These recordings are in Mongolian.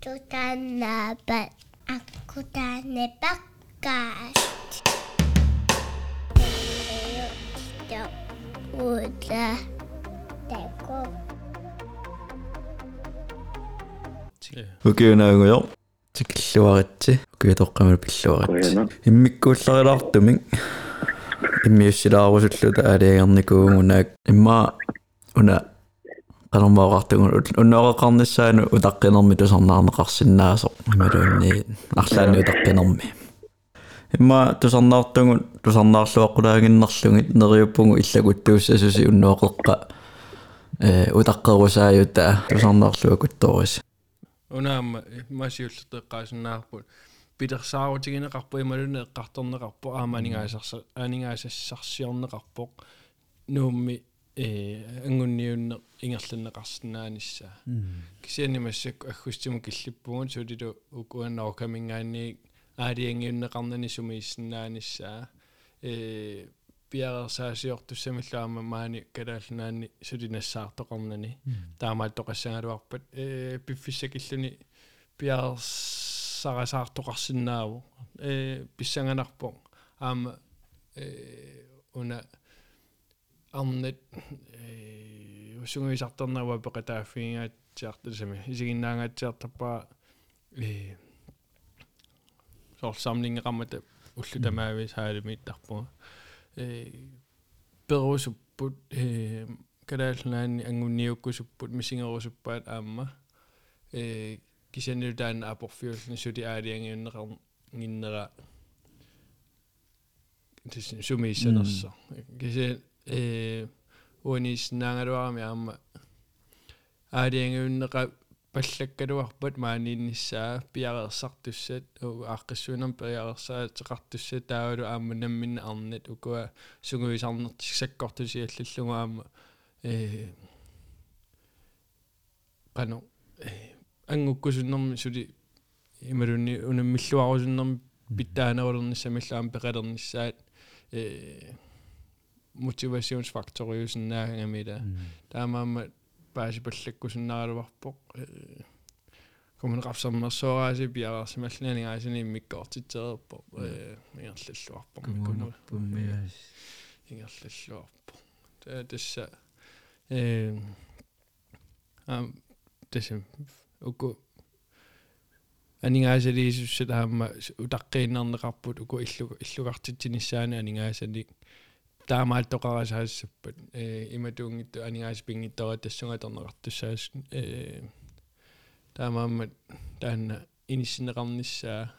Tutanapat akkutane pakkaast. Ja uudla teko. укиунаагуйо тикиллуаритси укиутоққамал пиллуаритси иммиккуулларилартумик иммиуссилаарусуллута алиагерникуугунаак имма уна qanarmaaqartugun unnoqeqarnissaaну utaqqinерми тусарнаарнеқарсиннаасо ималуунни арлаанни utaqqинерми имма тусарнаартугун тусарнаарлуаққулаагиннарлугит нериуппугу иллагуттууссасуси унноқеққа э утаққерусааюта тусарнаарлуакутторис унаама масиуллертеққаасиннаарпут питерсаарутигинеқарпу ималуне эққарторнеқарпу ааманигаасарса аанигаасассарсиорнеқарпоқ нуумми э ангунниунне ингерланнеқарсинааниссаа кисианимассак аггустиму киллиппугун сулилу укуаннаа камингаанни аалиангиуннеқарнани сумииссинааниссаа э пиарсаасиортуссамиллаама маани калаалнаани сулинассаартоқарнани таамаат тоқассагалуарпат э пиффиссакиллуни пиарсарасаартоқарсинааву э писсанганарпо аама э уна арнет э усунгуисарторнава пеқатааффигингаатсиартусами исигиннаангаатсиартаппаа э сорсамлингеқармата уллутамаави саалимииттарпуга э перусуппут э калаалнаани ангунниуккусуппут мисингерусуппаат аама. Э кисанилутаана апорфиуллни сули аалиангиуннеқар гиннера тис сумииссанерсо кисе э уанис наагалуарами аама аалиангиуннеқа паллаккалуарпат мааниннссаа пиареерсартуссат уу ааққиссуунам пиареерсаатеқартуссат таавалу аама намминна арнат укуа сугуисарнертик саккортусиаллаллуга аама э кано ангуккусуннэрми сули ималунни унаммиллуарусуннэрми питтаанерулерниссамиллаам пеқалерниссаат. Э мотивациonsfaktoriusиннаагамила таамаама паасипаллаккусуннаралуарпоқ коммун қарсармерсоорааси пиараарсималлаанингаасини иммиккоортитсеерпо э ингерллуарпо кунаппуммиас ингерллуарпо та тасса э ам тасса уку анингаасалиисуссат аама утаққииннарнеқарпут уку иллу иллугартитсиниссаани анингаасалик таамаалтоқарасаассаппат э иматуунгитту анигаас пингиттора тассунгаторнеқартуссаас э таамааммат таанна иниссинеқарниссаа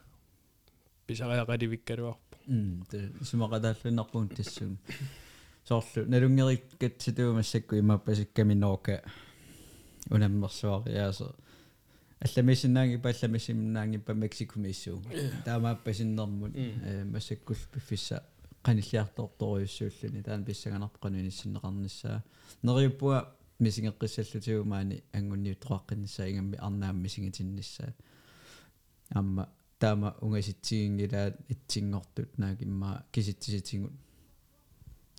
писариақаливиккалуарпу м те сумақатааллунарпуун тассун соорлу налунгериккатситуумассакку имааппасиккаминоока унаммерсуариаасо алламисиннаангипа алламисимнаангипа мексикумиссуу таамааппасиннэрмут э массаккул пиффисса qanilliartortoruйuссууллуни таан писсаганарпану иниссиннеқарниссаа нериуппуа мисингеққиссаллутигумаани ангунниутроаққиннссаа ингамми арнаам мисингитиннссаа амма таама унгаситсигингилаат итсингортут. Наагимма киситсиситингут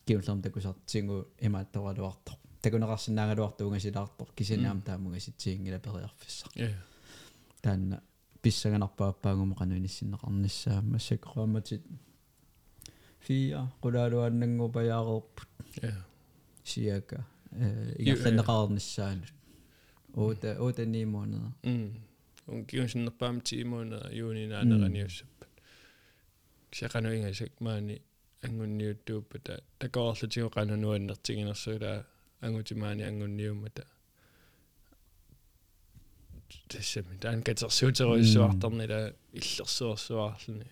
киуллерм такусартингу имааттоқалуартор такунеқарсинаагалуарту унгасилаартор. Кисинаам таамунгаситсигингила периарфиссар. Таанна писсаганарпааппаагума кануиниссиннеқарниссаа массакораматит фиа qulaaluannangu pajaareerput siaka игалланеқарнissaanут уута уута ни måneder м. Он киусиннерпаам 10 måneder юунинаанераниуссаппат кисақануингасак маани ангунниуттууппата такоорлутигу канунуаннертигинерсуулаа ангутимаани ангунниуммата. Тэсэми таан катерсуутеруиссуарторнила иллерсуорсуарлуни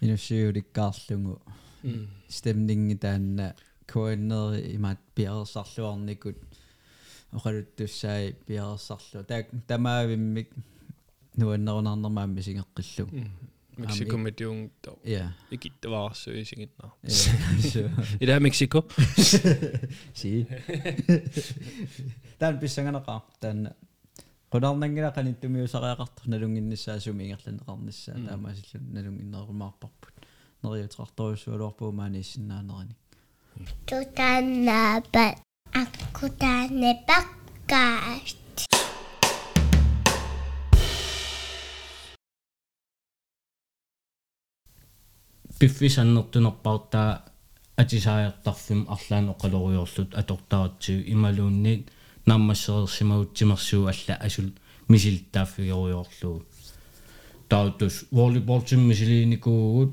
инуссиуликкаарлугу stemningen таанна коиннери имаат пиарсарлуарникут оқалуттуссаи пиарсарлу таа тамаавиммик нуаннерунаарнермаамми сингеққиллу Mexico med det unge dog. Ja. Ikke det var også i sin nå. Ja. I det her Mexico. Si. Tän pissanganaqaa tän qunarnangila qanittumiusariaqartu nalunginnissаа sumiingerlaneqarnissaa taamaasillu nalunginnerumaarparput neriutaqartorusualuarpuumaaniissinaanerani tutannaapat akkutaanepakkaat пиффисаннертунерпартаа атисааертарфим арлаано qaloriorlut atortaratsiu imaluunniit naammasserersimaguttimersuu alla asul misilittaaffigeriorluu tautus volleyball tim misiliinikuugut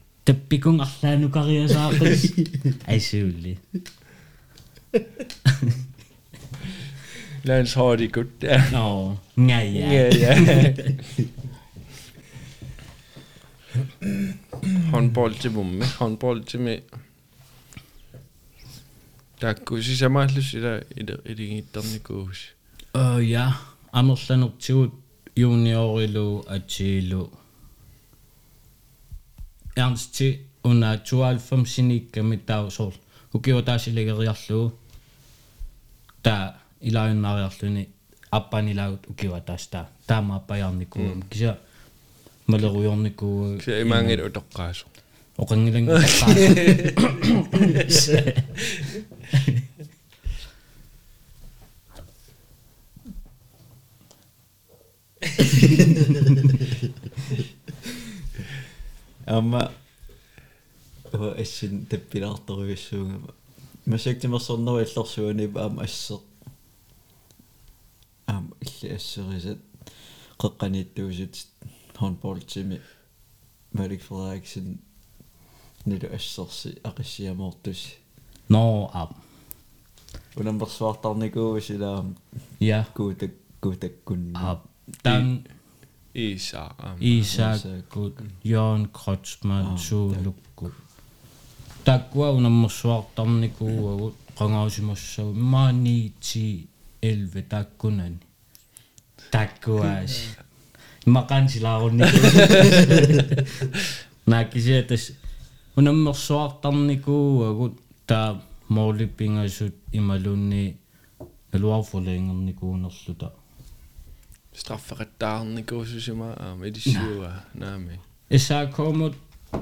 Tepikung Allah nukaria sa akin. Ay, suli. Lad os høre det godt der. Nå, ja, ja. ja, ja. håndbold til bomme, håndbold til med. Der kunne sige samme lyst i dag, i dag, i dag, i dag, i dag, i dag, i dag, i i dag, i dag, i эрнсти уна 92 синикками таусоор укио таасилигериарлуу та илааюннариарлуни аппанилагут укио тааста таама аппаярникуу кися малеруйорникуу Så er mange et udokkaso. оқангилан амма о эссин таппилаарторуйуссуугама масактимерсорнеру иллэрсуани аама ассер аама илли ассерисат қеққанииттуусут håndboldtimi Malik Frederiksen нилу ассерси ақиссиамоортус но ап унамперсуартарникуусилаам я куутак куутаккун ап тан Isa, um, Isa, Kut, Yon, Kotsman, ah, Su, Lukku. Takwa una musuak mani ci elve takunan. Takwa si. Makan sila ako ni ku. Naki siya, tas ta mauli pinga sut strafferettaren gus så meget. Um, er de syge? Nej, men. исаакуумут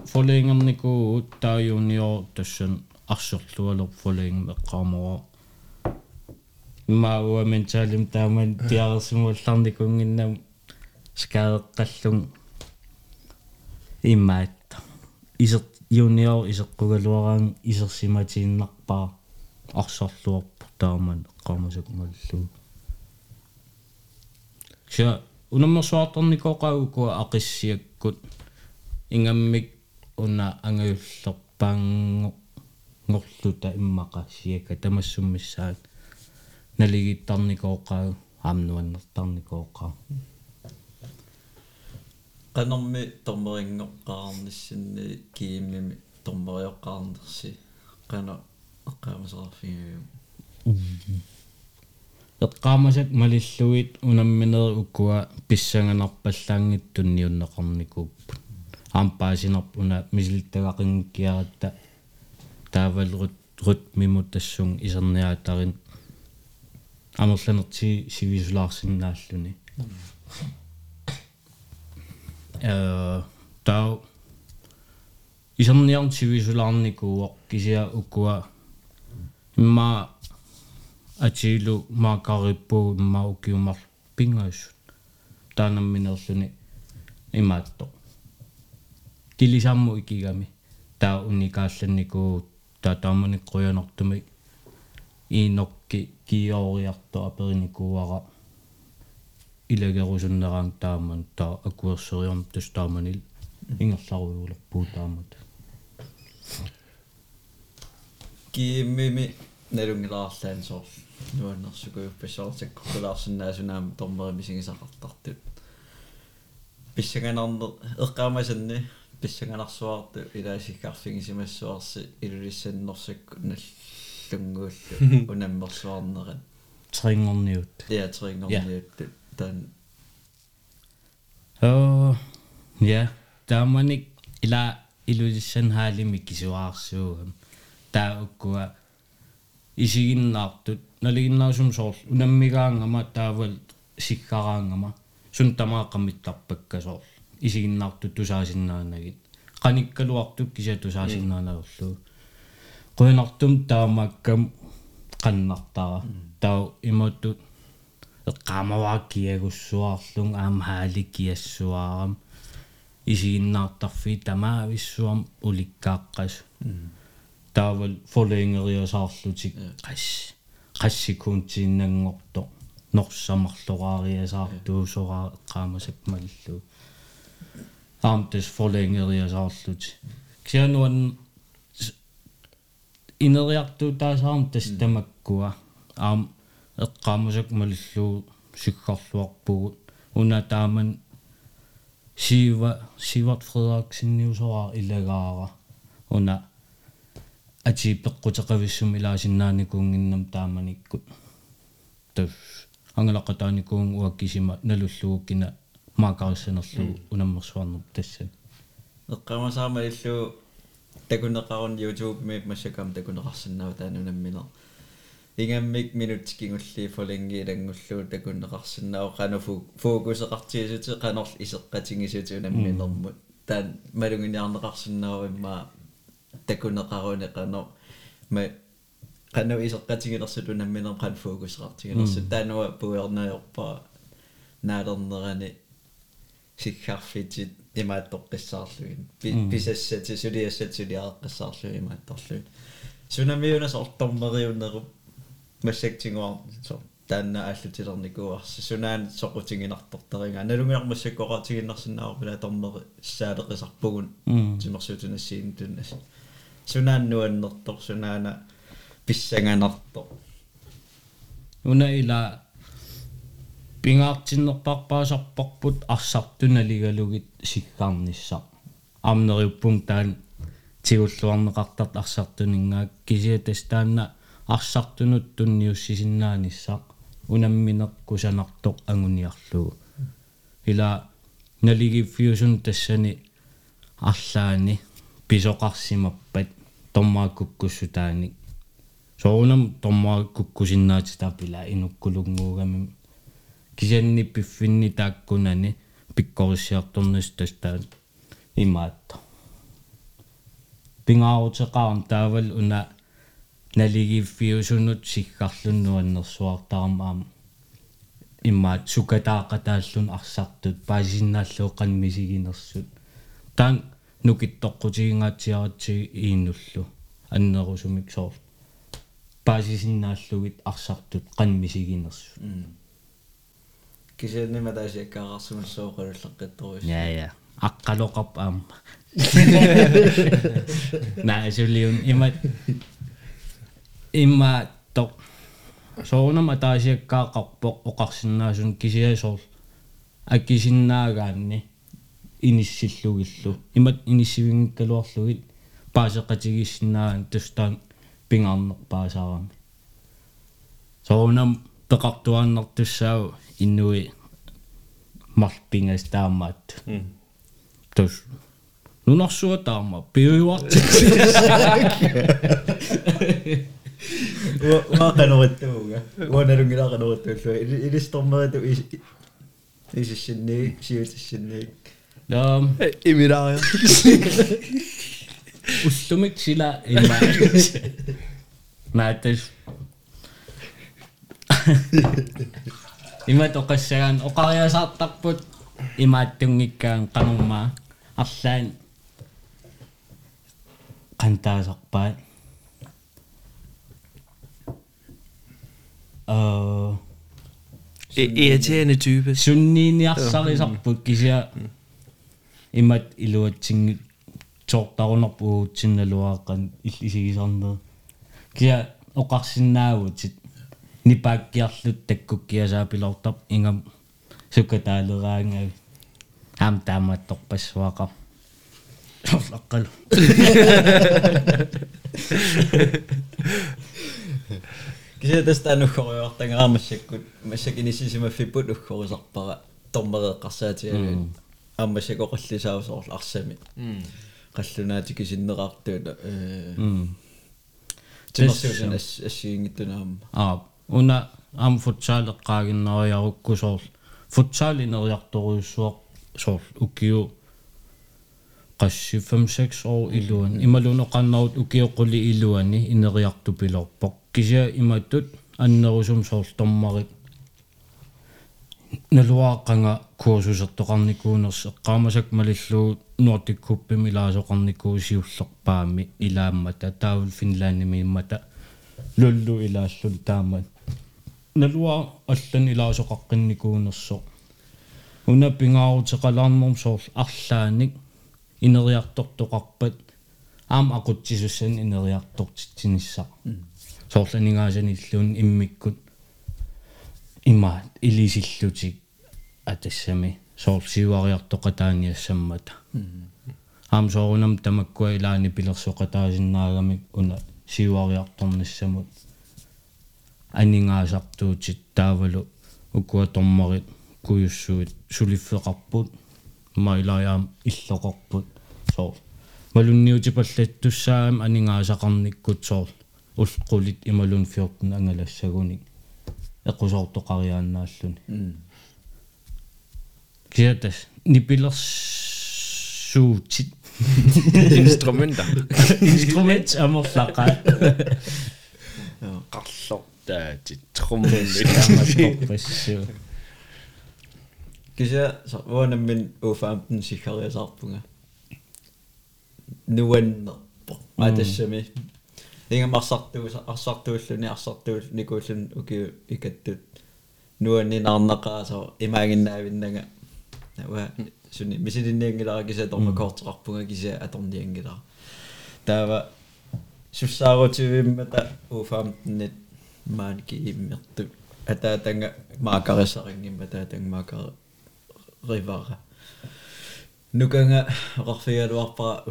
фолингерникуу таа юниор тассан арсерлуалер фолингм эққаамоо мауа менталим тааман тиарсимулларникунгиннам скаеққаллун имаат исер юниор исеққугалуараан исерсиматииннарпаа арсерлуарпу тааман эққаамасак маллуу ша унаммерсуарторникоqauku ақиссиаккут ингаммик уна ангаюллерпаангу ngoрлута иммаqa сиака тамассуммиссаат налигиттарникооqau аамнуаннертарникооqau qanarmi tormerinngoqqaarnissinni kiimmimi tormeriоqqaarnersi qana eqqaamaserarfigiu эққаамасак малиллуит унамминери уккуа писсанганарпаллаангиттунниуннеқарникууппут аампаасинерп уна мисилтагақингкиаратта таавалрут рутмимут тассун исерниаатарин амерланерти сивисулаарсиннааллуни э тау исерниарн сивисулаарникууоқ кисиа уккуа имма атилу маакариппуу имма укиумар пингаиссут таанамминерлүни имаатто килисамму икигами таа уникаалланникуу таа тааманиккуянартуми иинокки киоориарто апериникууара илагерусуннераан тааман таа акуерсериорм тус тааманил ингерларуйулерпуу таамат kiimmimi nalungilaarlaan soor nuannersukuyuppassaarsakkorpulaarsinnaasunaam tormerimisingisaqartartut pissanganarne eqqaamasanni pissanganarsuartu ilaasikkarfingisimassuarsi ilulissannersakku nallunguullu unammersuarneran трингорниут teatriingorniuttu taan оо я тааманик ила илулиссан хаалими кисуаарсуугам таа уккуа исигиннаартут налигиннаасум соор унаммигаангама таавал сиккараангама сун тамааққаммиттарпакка соор исигиннаартут тусаасиннаанагит qanikkaluartuk kisa tusaasinnaanaerluu quinartum taamakkam qannartara tau imuttu eqqaamavaakkiagussuarlung aam haalikkiassuaram isiginnaartarfi tamaavissuam таавал фолингериус аарлутик қас қассикуунтииннангорто норсамарлораариасаартуусораа эққаамасакмаллу аамтес фолингериус аарлути киануан инериартуу таасаарм тас тамаккуа аам эққаамасакмаллу сиккарлуарпугут уна тааман сива сиват фредериксинниусораа илагаара уна ati peqqutaqavissum ilaasinnaanikuunginnam taamanikkut tas angalaqataanikuun uakkisima nalulluukkina maakarissanerlu unammersuarnerp tassan эққамасаама иллу такунеқарун youtube ми массакам такунеқарсинаа таанунамминер ингаммик минуттикингулли фолингилангуллуу такунеқарсинаа қану фокусеқартиисути қанорл исеққатингисути унамминермут таан малунгиниарнеқарсинаа имма такунеқаруни қано ма qanu iseqqatigilersut unamminern qan fokusqartigilersut taanua puernaajorpa naalernerani sikkarfitit imaattoqqissaarlugin pisassati suliassat suliareqqissaarlugi imaattorlugi sunamiunas ortormeriunnerup массактигуар со таанна ааллутилерникуарса сунаан соқутигинартортеринга налунгиармассаккоқартигиннарсинаарпила тормери саалеқисарпугун тимерсуутунассиин туннас сунааннуаннертор сунаана писсанганартор уна ила пингаартиннерпарпаасарпарпут арсартуналигалугит сиккаарниссаа аамнериуппун таан тигуллуарнеқартарт арсартунингаак кисиатас таанна арсартунут тунниуссисиннаанissaq унамминеққусанартоқ агуниарлугу ила налигиффиусун тассани арлаани писоқарсимаппат тормааккуккуссутааник соонам тормааккуккусиннаати таапила инуккулунгуугами кисианни пиффинни тааккунани пиккориссиарторнус тастаан имаатто пингаарутеқарам таавал уна налигиффиусунут сиггарлуннуаннерсуартарам аама иммаат сукатаақатааллун арсартут паасиннааллуоққан мисигинерсут таан нукиттоққутигингаатсиаратсиг ииннуллу. Аннерусумик соор паасисиннааллугит арсартут қан мисигинерсут кисианнима таасиаккаагарсумассооқалуллеққитторуис я я аққалоқарп аама наасулиун имат имма тоо соонама таасиаккаақарпоқ оқарсиннаасун кисиасоор аккисиннаагаанни иниссиллугиллу имат иниссивингккалуарлугит паасеқатигиссинааан тустаан пингаарнер паасаарами соонам пеқартуааннартуссаау иннуи марпингас таамаат тус. Нунарсуа таама пиуарти маақанеруттууга уаналунгилаақанеруттууллу илистормериту исиссинни сиутиссинни Um, I mit eget. Ustumek I in my... Matters. Ima tokas siyan. O kaya sa takpot. Imatyong ikang kanuma. Aksan. Kanta sakpat. Uh, I, I er tjene type. Sunni ni aksar i sakpot kisya. Mm. kisia imat iluatsingi tortarunerpuutsinnaluaqqan illisigisarneri kisia oqarsinnaagutit nipaakkiarlut takkukkiasaapilortar ingam sukataaleraangavi aam taamaattorpassuaqar sollaqqalu кися таста ануккориуартангаармассаккут массакинисисимаффиппут уккорисарпара тормереэққарсаатигалуун ааммассакоқаллисаусоорлу арсами. Қаллунаати кисиннеқартуута э тимерсуусен ас ассигингиттунаама аа уна ам футсаалеққаагиннериарукку соор футсаалинериарторуйуссуоқ соор укиу. Qassi 5 6 år iluan imalunoqannarut ukiuqquli iluani ineriartu pilorpoq kisia imattut аннерусум соорлтормарит налуааққанга курсусертоқарникуунерс эққаамасак малиллуу нортиккуппими илаасоқарникуусиуллерпаами илааммата таавл финлаанними иммата луллу илааллун таамат налуа аллан илаасоқаққинникуунерсо уна пингаарутеқалаарнерм соорл арлааник инериартортоқарпат аам ақутсисуссан инериартортитсинисса соорланигаасаниллуун иммиккут имма илисиллутик атассами соорсиуариартоқатааниассаммата аам соорунам тамаккуа илаани пилерсоқатаасиннаагамик уна сиуариарторнассамут анингаасартуутит таавалу укуа тормарит куйуссуит сулиффеқарпут майлаяам иллоқорпут соор малунниутипаллаттуссаам анингаасақарниккут соор улқулит ималун 14 ангалассагуник эқусоортоқариааннааллуни киатас нипилерсуутит инструмента. Инструмент амерлаqa qарлортаатит труммулли амерлорпассуу кися воонаммин уфаамтен сиккариасаарпунга нуаннерпо атассами ингамарсартуус арсартууллуни арсартуул никууллун уки икаттут нуаннинаарнақаасо имаагиннаавиннага нава суни мисилинниангилара кися торма коортеқарпунга кися аторниангилара таава суссаарутивиммата уфаамтнит маанки иммерту атаатанга маакарисарингимма таатанга маакар ривара. Нуканга оқарфигалуарпара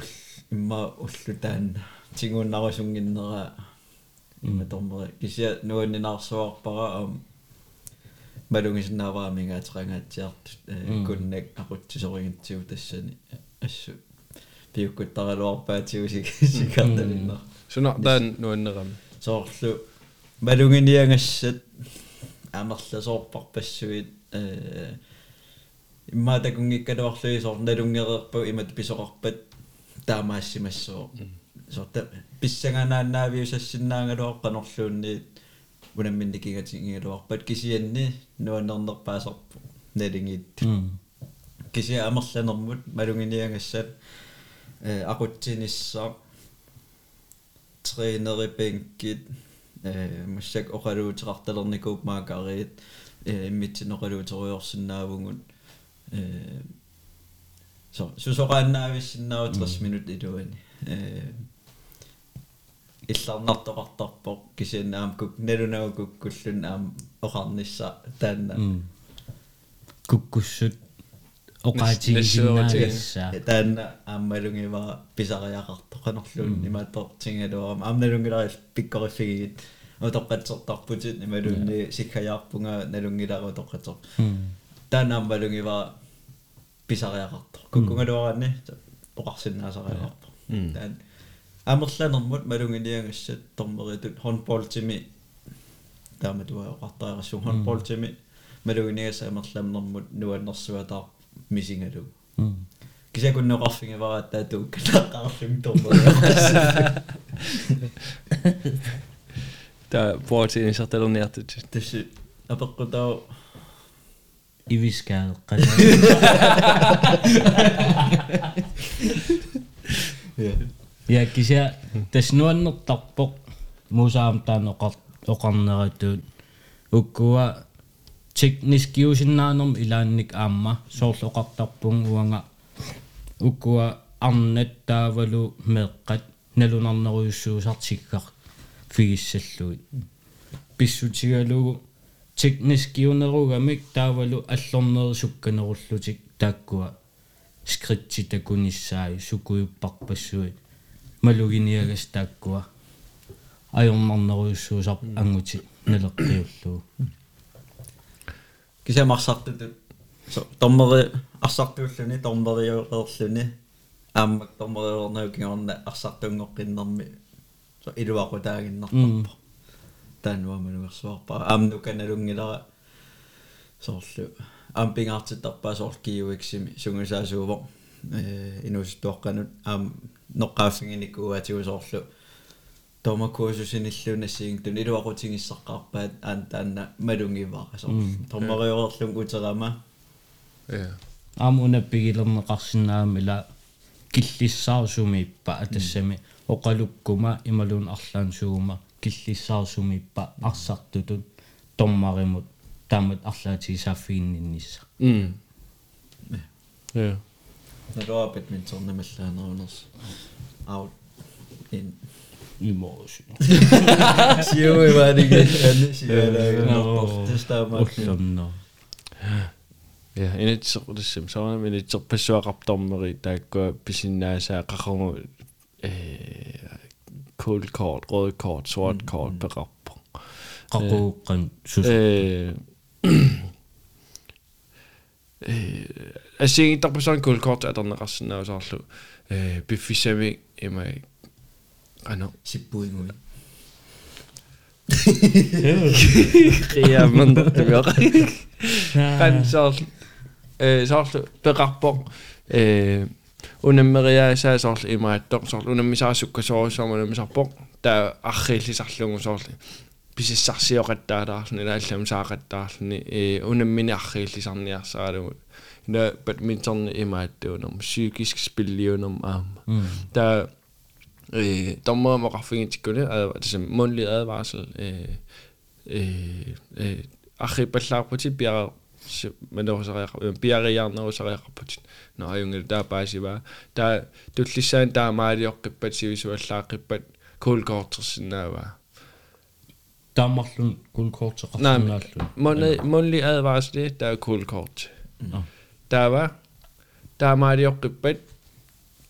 имма уллутаанна тигууннарусунгиннера имма тормери кися нуаннинаарсуарпара ам малунгиснааваамингаатерангаатсиартут куннак aquttisoriнгитсиу тассани ассу пиуккуттаралуарпаатиусик сикарналиннер сунартаан нуаннерами соорлу малунгиниангассат амерласоорпарпассуит э иммаатакунгиккалуарлуи соор налунгереерпу имат писоқарпат таамаассимассоо сорта писсаганааннаавиусассиннаангалуар канорлуунни унамминникигатингилуарпат кисианни нуаннернерпаасарпу налингиит кисиа амерланермут малунгиниангассат э акутсинисса тренерипенкит э массак оқалуутеқарталерникууп маакаариит э иммитсинеқалуутеруйорсинаавугут э so сусоqaannaavissиннаау 30 минут илуани э илларнартоqartarpoq кисианнаам кук налунау куккуллун аам оқарнisса таанна куккуссут оқаатигисиннаагасса таанна ааммалунгива писариақарто канорлуун имааттор тингалуарам аамналунгиларил пиккориффигигит утоққатсертарпутит ималунни сикхаяарпунга налунгилару тоққатсер таанна ааммалунгива писариақарто куккунгалуаранни оқарсиннаасариақарпо таан амерланермут малунгилиангассат тормеритут хонболтими тааматуа оқартаарассуу хонболтими малугинигаса амерламнэрмут нуаннэрсуатаа мисингалу кисакуннеқарфингавара таатуу калааққарлум тормер та пуатини сарталерниартут тасси апеққутаа ивискаа я я кися таснуаннертарпоқ мусаам таанеқар оқарнератуут уккуа tekniskiusиннаанерм илаанник аама соорлоқартарпун уанга уккуа арнат таавалу меэққат налунарнеруйуссуусартиккар фигиссаллуит писсутигалугу tekniskiunerugamik таавалу аллорнери сукканеруллутик тааккуа скритти такунissaai сукуйуппарпассуит малугиниагас тааккуа. Ajornarneruissuusar anguti naleqqiullu кисамарсартут со тормери арсартууллуни тормериуерлуни ааммак тормериуернау кигорна арсартунгоққиннэрми илуақутаагиннартарпа таануамануерсуарпа аамну каналунгилара соорлу аам пингаартиттарпаа соорл киуиксими сунгусаасууво э инустуаққанут аам ноққааффингиникууатигу соорлу томакуусусиниллунассиин тун илуақутингиссаққарпаат аан таанна малунгиваа соорлу томмариорерлун утерама я аамуна пигилернеқарсинаамила киллиссаарсумииппа атассами оқалуккума ималуун арлаан суума киллиссаарсумииппа арсартутут томмаримут таамат арлаатигисааффиинниннисса м я налуапит минтернамаллаанерунерс аут ин имоос сиуи вариге ан сиалаа тестаамаат уллернаа я инатсеқулассам саана минитсерпассуақартормери тааккуа писиннаасаа қақаргу э cold card rød kort sort kort peqarpo qaqууqqan sus э э асигиттарпасан cold card атернеқарсинаусаарлу э биффисами имай ано сиппуингуи риаман тэмяга кансаар э соорлу пеқарпо э унаммериаасаа соорлу имааттоқ соорлу унаммисаасукка соорусаама унаммисарпоқ таа аррииллисарлугу соорлу писиссарсиоқаттаалаарни нааллам саақаттаарлни э унаммини аррииллисарниарсаалугу ина бадминтон имааттуунерм psykisk spilliunum аама таа øh, dommer må raffingitikune altså mundtlig advarsel øh, øh, øh, ахипаллаарпути пиара манерусариа пиариарнерусариақарпутит нааюнгил таапаасива таа туллиссаан таамаалиоққиппат сивисуаллааққиппат кулкоортерсинаава таамарлун кулкоортеқарсинааллун мунли мунли адварсли таа der var, der er Mario Ribet,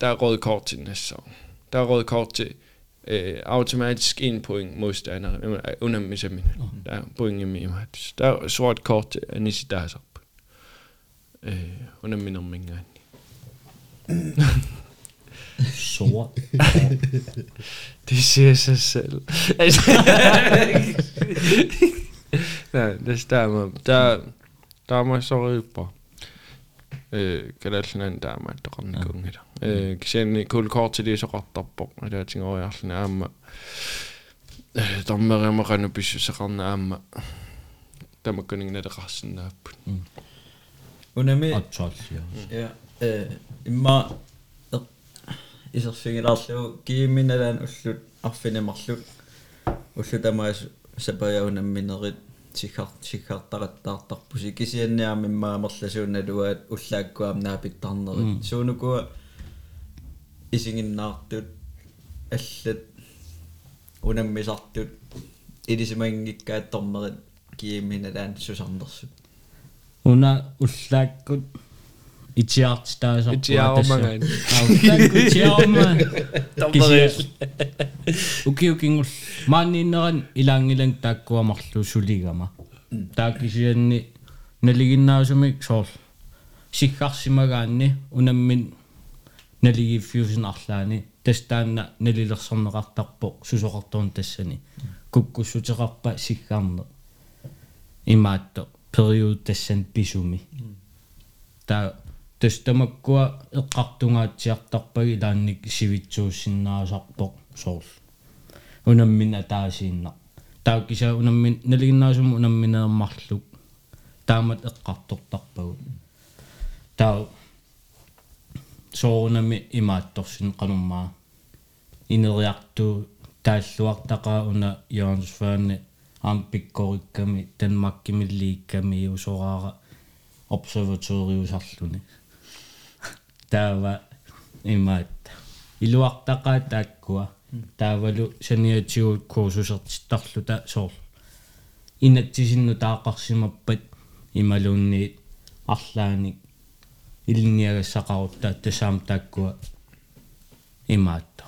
der er rød kort til næste sæson. Der er rød kort til øh, automatisk en point modstander øh, under Misamin. Mm. Der er point i Mimatch. Der er sort kort til Anisi Dasop. Øh, under min omgængen. Sort. det siger sig selv. Altså, Nej, det stemmer. Der, der er mig så røber øh, kan det sådan en der er mig der er kunge der øh, ksen kul kort til det så ret op på det er ting over sådan am der er mig kan blive så kan am der må kunne ikke det resten der унами атсааллиа я э имма исерфигилаарлу киимминалаан уллут арфинамарлут уллутамаас сапаяунамминерит сикар сикартараттаартарпуси кисианниармиммаамерласуунналуаат уллааккуам наапиттарнерит суунукуа исигиннаартут аллат унаммисартут илисимангиккаатторнерит киимминалаан сусарнерсут уна уллааккут итиартитаасарпу Itiaarmangaan. уллаакку итиарма укиукингул мааннииннеран илаангилан тааккуамарлу сулигама тааккисианни налигиннаасумик соор сиккарсимагаанни унаммин налигиффиусин арлаани тастаанна налилерсорнеқартарпо сусоқартуун тассани куккуссутеқарпа сиккаарне имаатто период тассан писуми. Таа тастамаккуа эққартунгаатсиартарпаги лаанник сивитсууссиннаасарпоқ соор унаммина таасиинна. Таа киса унаммин налигиннаасум унамминеэрмарлук таамат эққартортарпагут таа соорнами имаатторсин кануммаа инериарту тааллуартаqa уна йонсфаани ампиккорикками танмаккимиллиикками усораара обсерваториусарлуни таава имаат. Илуартаqa тааккуа. Таавалу саниатигут курсусертиттарлута соор инатсисинну таақарсимаппат. Ималуунни арлааник илниагассақарутта тасаам тааккуа. Имаатта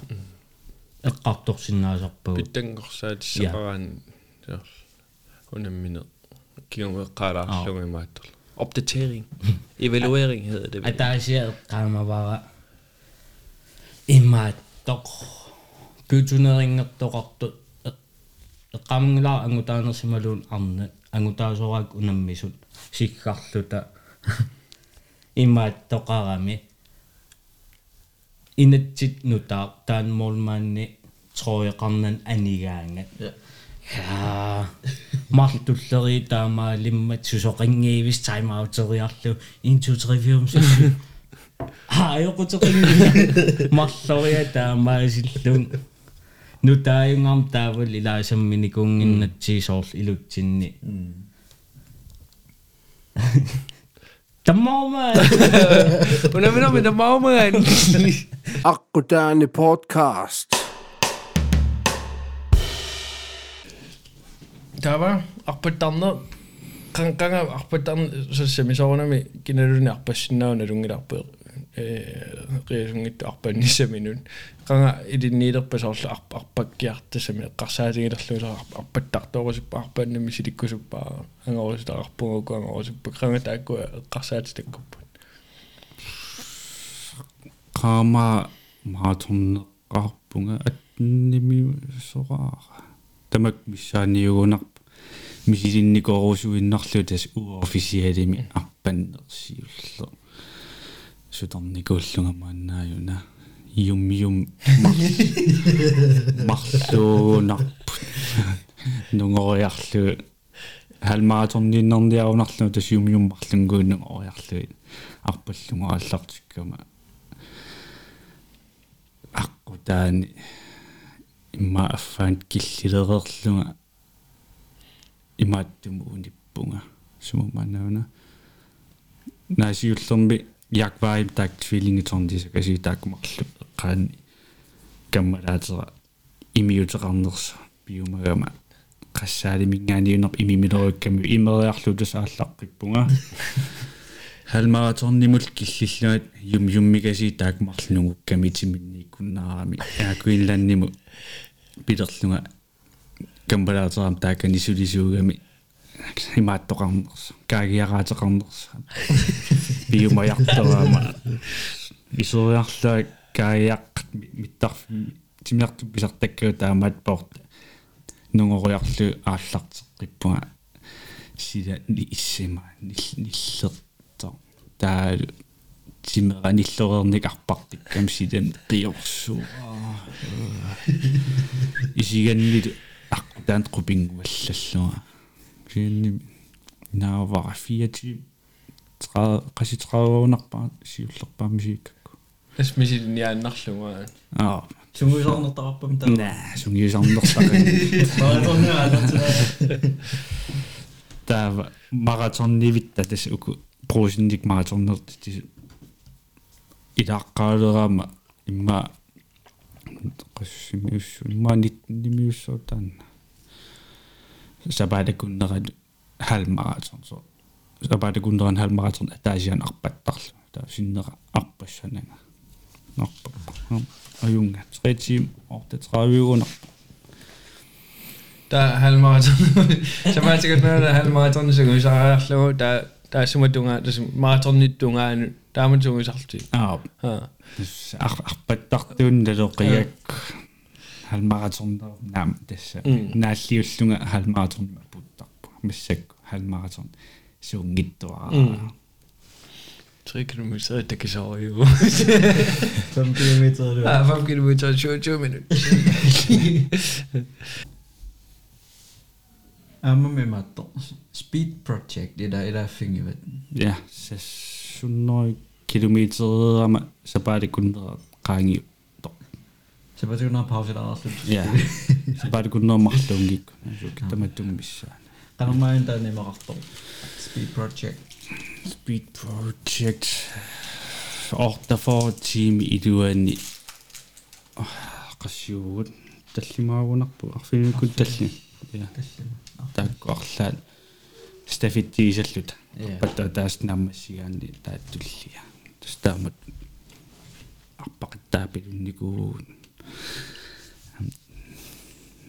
эққарторсинаасарпагу питтангорсаатиссақараан унаммине киумеққалаарлугу имааттор Opdatering. Evaluering hedder det. At der sker kan man bare immer doch kytyneringert toqartu eqqamngilaa angutaanersimaluun arne angutaasoraak unammisut sikkarluta imma toqarami inatsit nutaaq taan molmaanni troiqarnan anigaangat Ja. ха мартуллери таамаалиммат сусоқингиивис таймаутериарлу 1 2 3 4 5 аайоқутеқинги марлориа таамаасиллун нутааюнгам таавал илаасамминикунгиннатсиисоорл илутсинни таммаама Unamina med der maumagan. Akkutaani podcast. Der var arpattarner qanqanga arpattarn sassami soornami kinaluni arpassinnauna lungilarpe э реисунгитtu арпанниссаминун qanga илинниилерпасоорлу арп арпаккиартасами эққарсаатигилерлуусаа арпаттартоорусуппа арпааннами силиккусуппаа ангорусутақарпугуку ангорусуппа qanga таакку эққарсаатитаккуппут qaama maatorneqqarpunga atnimi soraara tamak missaaniugunarp misilinnikoorusuinnarlu tas uofficialimi arpannersiullu sutarnikuullunga maannaayuna yum yum marluunarput nungoriarlu halmaatorninnarniarunarlu tas yum yum marlunguunnu oriarlu arpallunga аллартиккама. Аққутаани имма аффаан киллилерерлунга имааттуму униппунга сумуманауна наасиуллерми якваим так твилингиторнис каси таакмарлу эққаани каммалаатера имиутеқарнерса биумагама qassaaliminggaaniunnerp imimilorukkammi имериарлу тасааллаққиппунга халмараторнимул киллиллуат юм юммигаси таакмарлунугукками тиминнииккуннаарами яакуилланниму питерлунга камбалаатерам тааканисулисуугами имааттоқарнерс каагиараатеқарнерс биумаяртораама исориарлаа каагиақ миттар тимиарту писартаккуу таамаат порт. Нунгориарлу ааллартеққиппунга сила иссима ниллер таа тимераниллорерник арпартиккам силам қиорсуу исиганнилу аққутаан қупингуаллаллуга сиинни наавара фиати тра қаситраавунарпаа сиуллерпаами сииккакку асмисилниааннарлугаа аа Сумуисарнертарпам таа. наа сунгиусарнертака таа маратоннивитта тас уку просинник маратоннерт тис илааққаалераама имма qassimiussu imma nitnimiussootaan sabadakunnerat halmaraton so sabadakunneran halmaraton ataasian arpattarlu taa sinnera arpassananga narpa ajunga 3 tim orte 30 uner der halvmaraton så var sikkert noget der halvmaraton så kan vi så have der der er som dunga der er maraton nyt dunga der er man tunga så altid aa ja арпаттартуунналоқиак халмаратон наам тасса нааллиуллунга халмаратон путтарпу массак халмаратон сунгиттуара 3 km det kan så jo 5 км du. ja 5 km 20 minutter Amma me matto. Speed project det der der fingivet. Ja. Сассуннери километерама сапааликуннера qaangi Så var det jo pause der også. ja. Сапааликуннера марлуунгикку асук таматтуммиссаа Qanummain nemmer after. Speed project. speed project. Орта for team идуанни qassiugut таллимаагунарпу арфинукут талли я тааккуарлаат стафиттигисаллута Ja. Патта тааснаммассигаанни тааттуллия тастаамат арпақиттаапилунникуу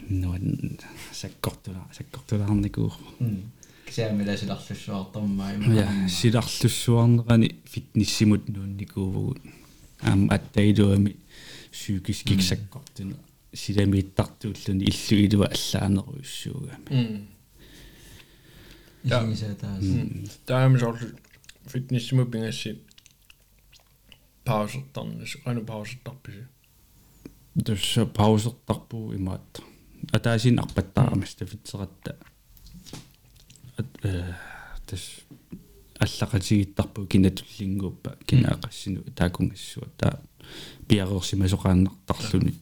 нуан саккортула саккортулаарникуу suortammaa. ja силарлуссуарнерани фитниссимут нуунникуувгут аама аттаилуами psykisk iksakkортуна силамииттартууллуни иллу илуа аллаанеруйуссуугами м исигисаа таас таам сор фитнессму пингасси паусертарнис ану паусертарписи тусса паусертарпуу имаат атаасин арпаттаарамас тафитсератта ат э тас аллақатигиттарпу кинатуллингууппа кинаақассину таакунгассуа таа пиареерсимасоқааннартарлуни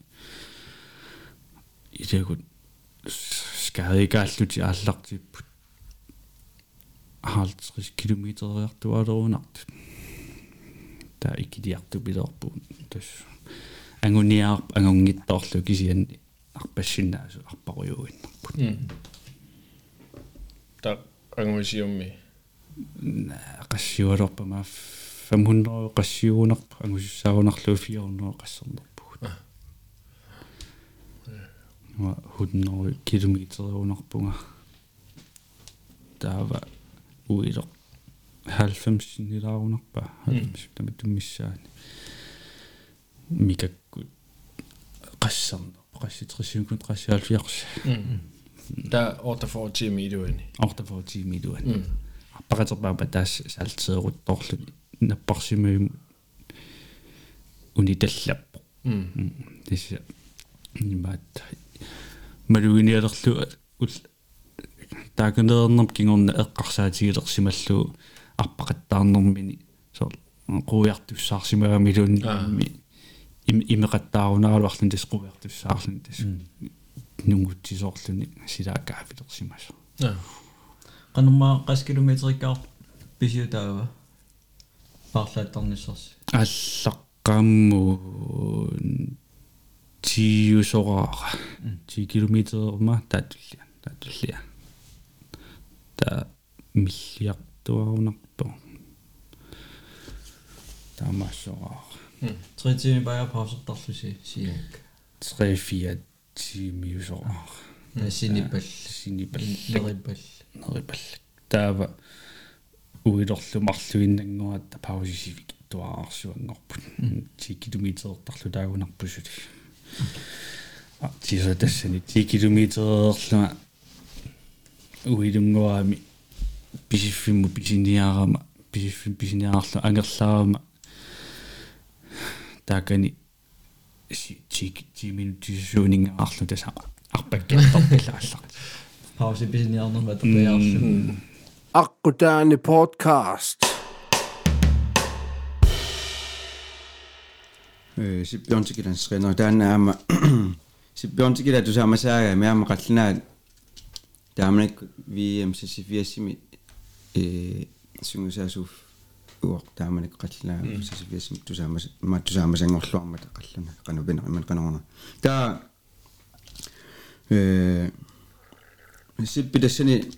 исагут скаригааллути ааллартиппут 50 километериартуалерунарт таа иккидиарту пилерпу тас ангуниаар ангунгиттоорлу кисианни арпассиннаасу арпаруйуиннарпут та ангусиумми qassiualorpama 500 qassiuunarpa angussaaruunarlu 400 qassernarpugut ма 100 километериунарпунга таава уило 90 нилаарунарпа 90 тама туммиссаани микакку qassarna qassitrisiunkut qassialfiarsa та орта 40 милуани орта 40 милуан аппаратерпаапа таас саалтеерутторлуни наппарсимаим униталлаппо тисса нимаат малуиниалерлу ул тааканернерм кингорна эққарсаатигилерсималлу арпақаттаарнэрмини сор қуяартуссаарсимаамилуунни им имеқаттаарунааралуарлун тас қуяартуссаарлун тас нунгутсисоорлуни силааккаафилерсимасо qanummaa qas kilometrikkaar pisiutaava paarlaattarnissarsi аллаққамму тиусораара 10 километерма таатуллиа таатуллиа та миллиартуарунарпо таамассораара 30 бая пауsertarlusi siak 3 4 тимиусораара sinipall синипал lerippall нерипал таава уилорлумарлуиннангуатта паусисивик туаарсуангорпут 10 километертарлу таагунарпусули а тиса тассани 10 километерлума уилунгуаами писиффимму писиниарама писиффим писиниаарлу ангерлаарама таакани си 10 минутисуунингаарлу таса арпаккиарторпилааллар pausi pisiniarnerma tapiaarlu Akkutaani podcast. э сиппионтикилансринер таанаама сиппионтикила тусаамасаага миама қаллинаат тааманак VM сисифиассими э сунгусаасууф уақ тааманак қаллинаа сисифиассими тусаамас ма тусаамасангорлуармата қаллана канупина иман канорна таа э сиппилассани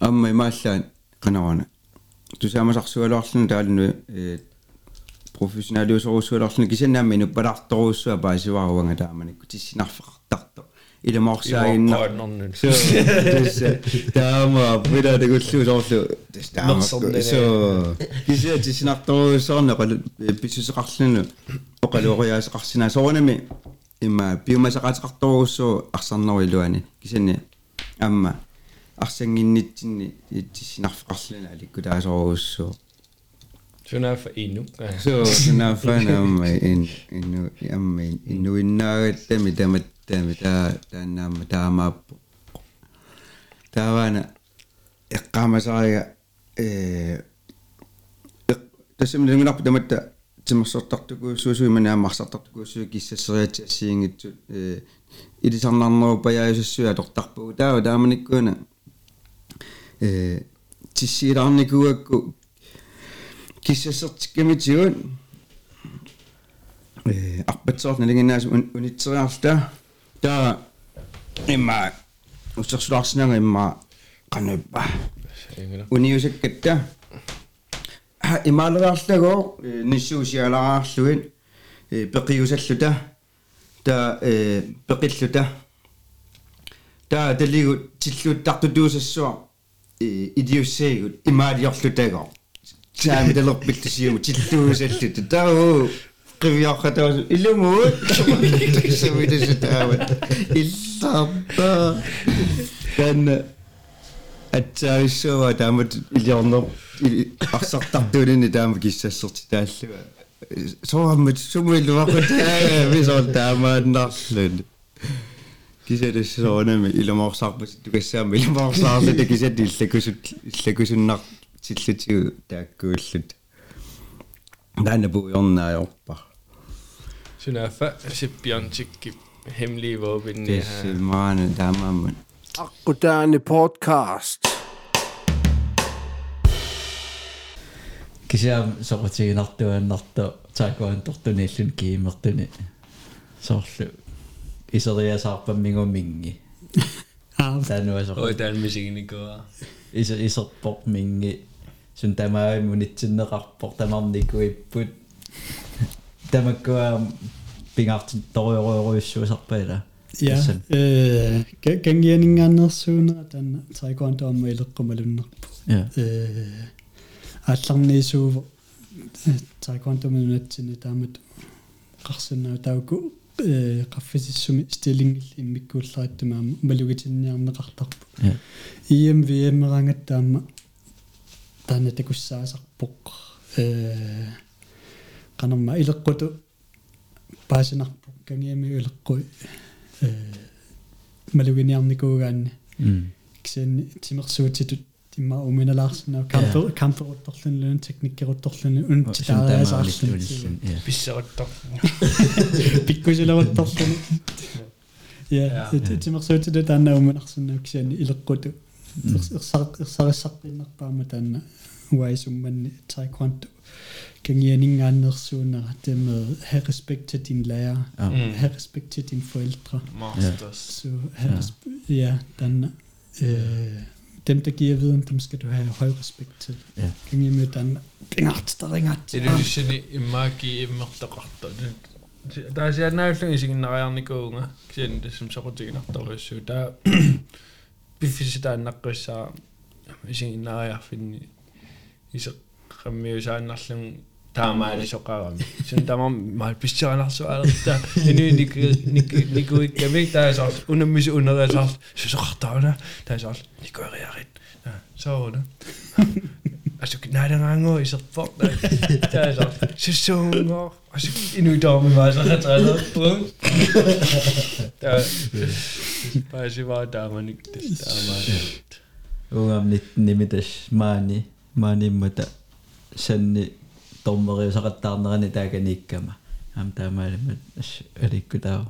амма имааллаан канарана тусаамасарсуалуарлуна таалуну э профессионалиусоруссуаларлуна кисаннаамми нуппалаарторуссуа паасиваруанга тааманикку тиссинарфеқартарто иламаорсаагинна таама пида тегуллу соорлу таама со кися тиссинарторуссуарна қал писсусеқарлуну оқалуориаасеқарсинаа соорнами имма биомасақаатеқарторуссуу арсарнерилуани кисанни амма арсангиннитсинни тиссинарфеқарлуна аликкутаасоруссуу сунафа ину so sunafana amma in inu amma inu innaagattami tamattami taa taannaamma taamaappu taavana eqqaamasariga ee tassimnungunarpu tamatta timmersortartukuussuusui manaammarsartartukuussui kissasseriatiassiingitsut ee ilisarnarneru pajaayusassui atortarpugu taava taamanikkuuna ee tissiilaarnikuakku киссассертиккамитигут э арпатсоорна лингинаас унитсериарта таа имма уссерсулаарсинага имма канаппа униусаккатта а имаалераарлаго ниссуусиалараарлугин э пеқиусаллута. Таа э пеқиллута. Таа талигу тиллуттартутуусассуа э идиуссеигут имаалиорлутаго. Таамиталерпилтусиуму тиллуусаллут таа qivjarqataus ilumuut samidasutaawat illarpa kan атсаависсуава таамат илиорнер арсартартуулини таама киссассерти тааллуга соаммат сумилуақутаа висор таамааннарлун кисалассоонами илумоорсаарпут тукассаама илумоорсаарлута кисат иллакусут иллакусуннар тиллутигу тааккууллут таана пуйорнаajorpa Jennifer Sibionczyk hemliivo pinniä. Silmane tämän. Akkutääni podcast. Kisiam sorutiinartu annartu taakuantortu niillun kiimertuni. Sorlu. Isoriya saarpammingu mingi. Tanu sorlu. Oi tän misignikua. Isorpor mingi. Sun tämä ei munitsinnerarpor tamarnikuipput. Тамаккуа пингаартин ториориориуссуусарпаила Ja, øh, gangierningaannersuunera tanna taekwondo amma ileqqumalunnerpu. я Øh, алларниисууво taekwondo минуатсини таамат qarsinnaa tauku э qaffisissumi stilingil immikkuullarattuma малугитинниарнеқартарпу Ja. iem vm-erangataama таана такуссаасарпоқ э qanarma ileqqutu paasинарпоқ кангиами илеққуи э малугиниарникуугаанни м кисианни тимерсуутитут тимма уминалаарсинаа кампер камперутторлунлун техниккерутторлуну унтитаариасаарлун я Pisseruttor. пиккусилаватторлуну я Ja. тимерсуутитут таана уминарсинаа кисианни илеққуту ерсариссарпиннарпаама таана уайсумманни gang jeg ingen andre sønner, det med have respekt til din lærer, ja. mm. have respekt til dine forældre. Masters. Ja. Så have ja. Respe- ja, den, øh, dem, der giver viden, dem skal du have høj respekt til. Ja. Kan jeg med den, ringat, der ringat. Det er det, sådan, at man giver mig der retter. Der er sådan en afslutning, som når jeg ikke unge, sådan det som så rutiner, der er så der befisse der nok så, sådan når jeg finder fuck dig. Det er så, så så ngå. Altså, endnu i dag med mig, så har jeg trænet på. Det er, bare så var der, man ikke, det er meget. унгам нит нимитас маани мааниммата санни тормериусақаттаарнерани тааканиккама ам таамаалимат ас аликкутаа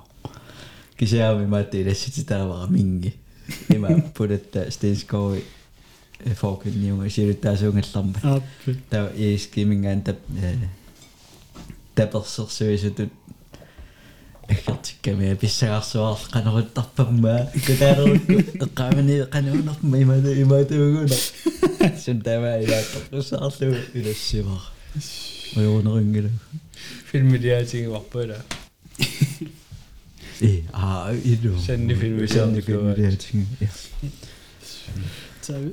кисяами маати илассититаавара минги има пулатта стенскои фокинниунга силуттаасуунгалларма таа иискимингаан тап таперсерсуисутут аггертикками писсагаарсуаар канеруттарпаммаа кутаарерукку эққаамани Skjønte jeg meg i dag. Og så de her tingene oppå der. Kjendefilmer. Kjendefilmer, de her tingene.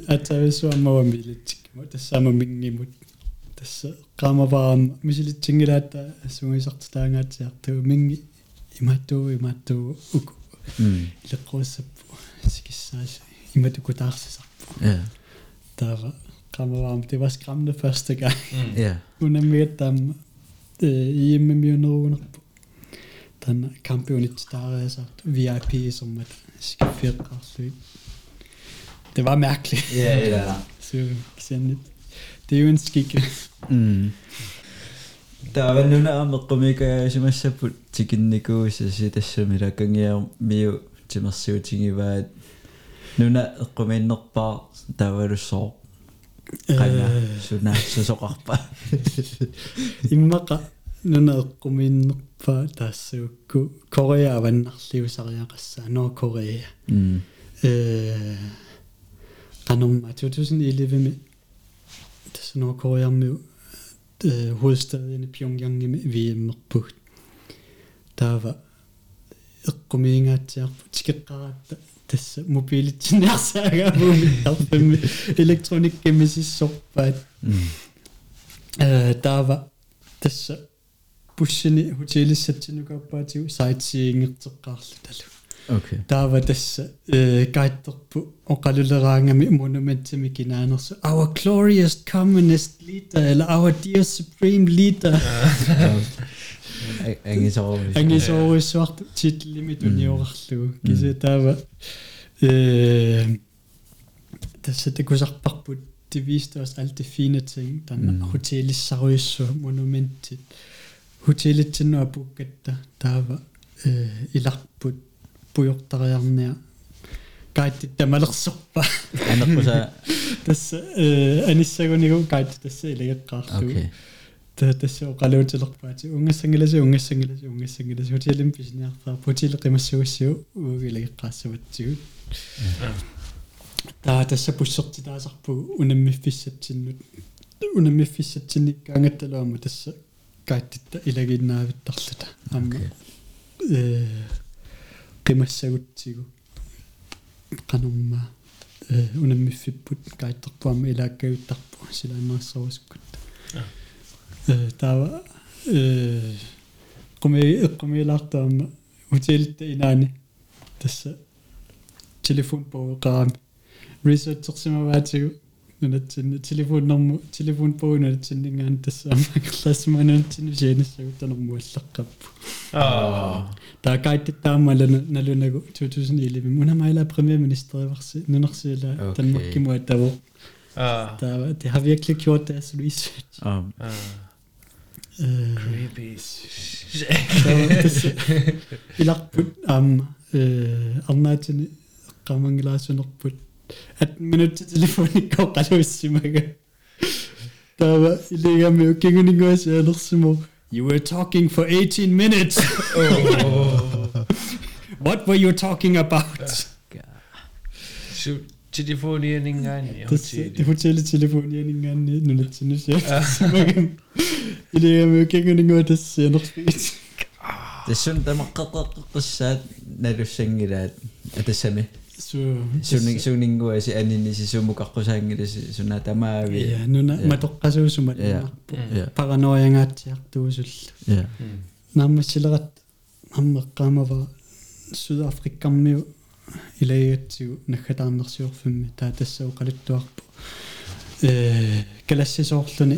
Atawisuama wamilitikmo tassama mingimut tassa qaamavaarma misilitsigilaata assungisartitaangaatiartugu mingi imatu imatu uku der rammer varmt. Det var skræmmende første gang. Mm. Hun har mødt dem øh, hjemme med nogen den kampen ikke startede, så altså. VIP som et skifirker. Så det var mærkeligt. Ja, yeah, ja. Yeah. så lidt. Det er jo en skik. Mm. Täällä nyt nämä komika ja semmoista tikin nikuissa siitä se mitä kengiä miu semmoista tikin vaan нуна эққумииннерпаа таавалуссоо qana suna susoqarpa иммаqa нунаэққумииннерпа таассуукку кореа аваннарлиусариақасса ноо кореа mm э канумма 2011 tässä Nordkoreamme øh, hovedstaden i Pyongyang med VM-merpuht. Der var eqqumiinga til tikkeqqaratta tässä mobiilitinnersaga muumillarpammi elektronikkimisissorpaat mm э таава тасса pussini hotellissatsinukappaatigu sightseeingirteqqaarlu talu Okay. таава тасса э кайттерпу оқалулераангами монументими кинаанерсу our glorious communist leader eller our dear supreme leader Ангисоо. ангисооруссуарту титлими туниорарлугу кисе таава э тасса текусарпарпут det viste os alt det fine ting den mm. hotellissariussу monumentit hotellitsinua pukkatta taava э иларпут пуйортариарниа кааттит тамалерсорпа Анерпуса. тасса э аниссагунигу каатти тасса илагеққаарлугу Okay. та тасса оқалуутилерпаати унгассангиласи унгассангиласи унгассангиласи хотелим писниарфаа хотел қимассугассуу уугилагеққаассаватсигут таа тасса пуссерти таасарпугу унаммиффиссатсиннут унаммиффиссатсинник ангатталуама тасса кааттитта илагиннаавиттарлута амма э qimассагутсигу qanumma э унаммиффиппут каайттерпуама илааккавиттарпу силааннерсорускут э tava qumi iqqumiilaartaama utilitta inaani tassa telefonbogeqaram researchersimavaatigu nunatsinni telefonnermu telefonbogu nunatsinningaan tassaama klassima nunatsinni sianissaguttanermu allaqqappu taa kaittittaammalana nalunagu 2011 unamaila premier minister ivarsi nunersila tanmarkimuatavo tava det har virkelig gjort deres research ah. Äh, Creepy Ilaqput aama um, uh, arnaatani qaamangilaasunarput at minutti telefonikko qaluissimaga taava iligami ukkinguniguasiaalersimo You were talking for 18 minutes. oh. what were you talking about? Shoot. Telefonieringen. Det hotelletelefoneringen. Nu Tassun tamaqqeqqeqqissaat nalussangilaat atassami so suning suninguasi aninisi sumukaqqusangilasi sunna tamaavi ja nuna Ja. matoqqasuusumat Ja. Ja. paranoiangaatiartuusullu ja нааммассилерат аммеққаамава судаафриккармиу илагатсигу наггатаарнерсиорфимми таа тассау қалуттуарпу э калассисоорлуни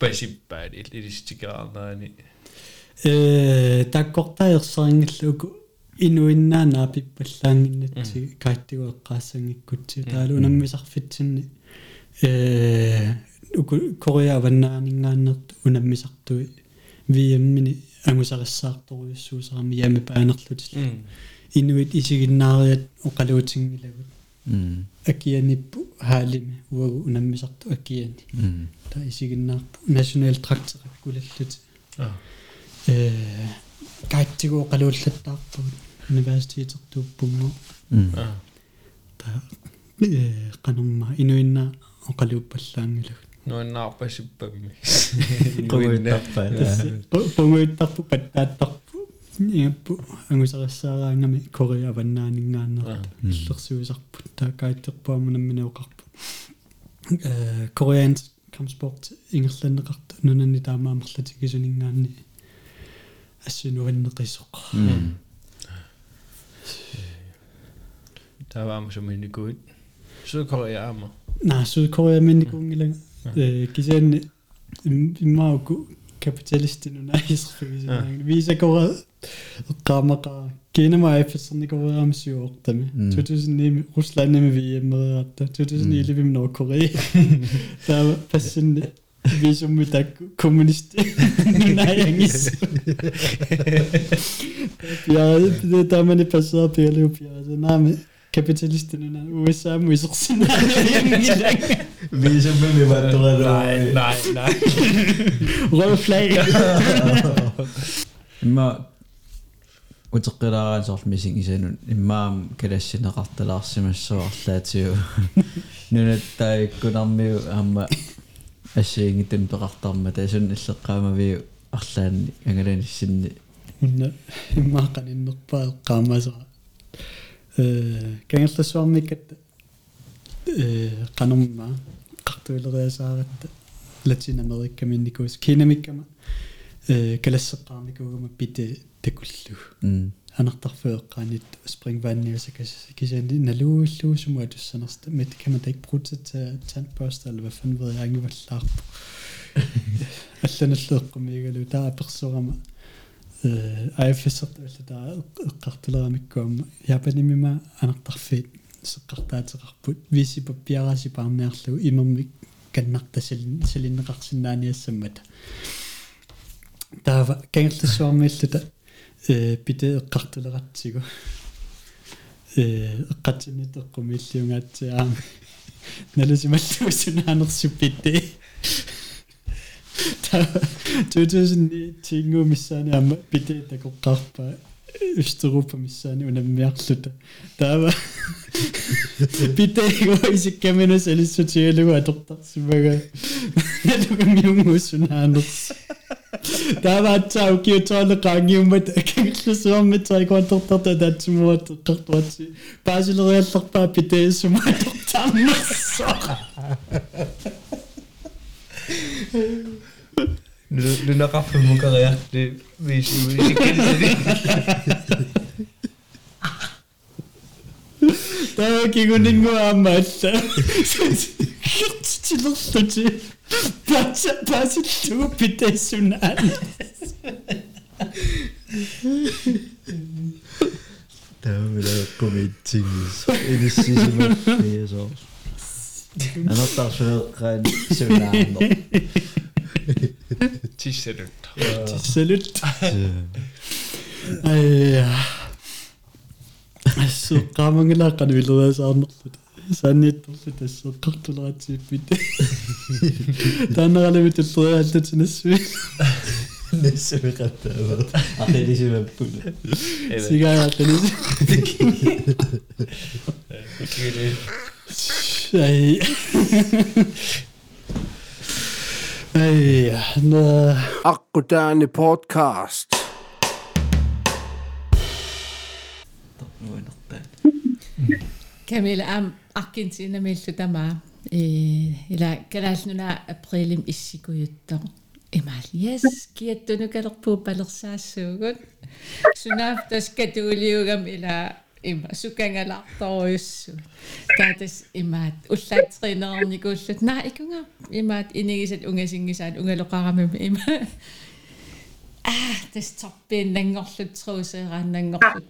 pasippaat ilistikaarnaani э таккортаерсерингиллуку инуиннаанаа пиппаллаангиннатси кааттигуэккаассангиккутси таалу унаммисарфитсинни э уку кореа ваннаанингаааннерт унаммисартуи виэммини ангусариссаарторуйуссуусарами ями паанерлутил инуит исигиннаариат оқалуутингилагут mm акианиппу хаалими. Уагу унаммисарту акиани. Та исигиннаарпу национал трактера кулаллути Ah. э кааттигуу қалууллаттаарпут университетертууппунго mm та э канумма инуинна оқалууппаллаангилагут нуаннаарпасиппамми Qovuittappa. пунгуиттарпу паттааттарпу иаппу ангусариссаараангами кореа ваннаанингаааннерт иллерсуисарпут таа кааттерпуамунамминеоқарпу э кореанс камспорт ингерланнеқарта нунанни таамаамерлатикисунингаанни ассунуаннеқисоқ mm тааваама суминикуит сукореаама наа сюдкореа минникунгилага э кисаанни иммааку капиталистинуна исерфигисинаанги виса кора эққаамақа кинама афиссерникореаамсиуортами 2009 русланнами виэммериарта 2011 норкорея таа пассинни висумми такку коммунист нунаянгис я det där man är passat på eller upp jag så närmare kapitalisterna USA muisерсина viisummi vattuqalu nej nej nej rød flag имма утеққилаараан соорлу мисин исанун иммаам калассинеқарталаарсимассуарлаатиу нунаттаиккунармиу аама ассиингитэн пеқартарма таасун иллеққаамавиу арлаанни ангаланиссинни унна иммааққан иннерпаа эққаамаасера э кангерлассуармиккат э канумма қартуилериасааратта латин америкка минникуус кинамиккама э калассеққарникуугама пите такуллу м анартарфеэққаанит спрингванниуса кисаани налууллуусума туссанерста мит kan man da ikke bruge det til tandbørste eller hvad fanden ved jeg ikke hvad larp алланаллеэккумигалу таа персорама э айфисерт алла таа эққартулерамиккуама япанимима анартарфиит сеққартаатеқарпут висипа пиараси паарниарлугу имермик каннартасалин салиннеқарсинааниассаммата таава кангерлассуармииллута э пите эққартулератсигу э эққатсинитеққумииллиунгаатсиаами налусималлуусунаанерсуппитти 2009 tingu missani amma pite takoqqarpa Østeuropa missani unammiarluta taava pite go isikkamina salissutialugu atortarsimaga nalugamiunguussunaaners taava Таваачаа укиутаана qaangiummat akillusuarmitsai quantortarta tatsumoat qartuatsi paasileriallerpaa piteessumatortaannersoqa nu nu naqarfu mukaria li viisi viisi kensani Tämä on kiinni kuin ammatta. Silence Totti. Passiert du bitte schon alles. Der har vi lavet komedie i det sidste med flere år. Han har der så rent søvnlander. Tisselut. Tisselut. Ej, ja. Så rammer jeg lakker, det ville være. Saanniittorlu tasseqqartuleratsiippit. Таанералами туллериаллатинассуи. нассуиқаттаава ақилисимаппула Сигараатанис. Ай. Ай, на Akkudani podcast. нуинертаа Camilla Akin sinä millä tämä e, ja keräs nyt nämä prelim issi kujutta emäs jes kiettö nyt kerro puupalor säässyykön sinä tässä ketuliuga millä Ima sukenga lahtois. Tätes imat ullat trinaarni kullut. Na ikunga imat inigiset ungesingisat ungelokaramme imat. this tarpin nangorlut truuseeraan nangorlut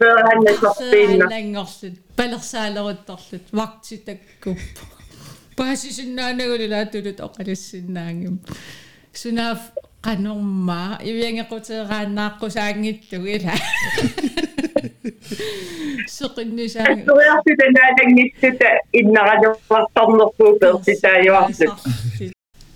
tarpin nangorlut palersaalerutarlut martitakkup paasisinnaanagulula tulut oqalissinnaangim sunaaf qanormaa iviangequteeraannaaqqusaangittu ila soqinnusaang soriartut anaalangittuta innaraluartornerpuupersitaajuarlut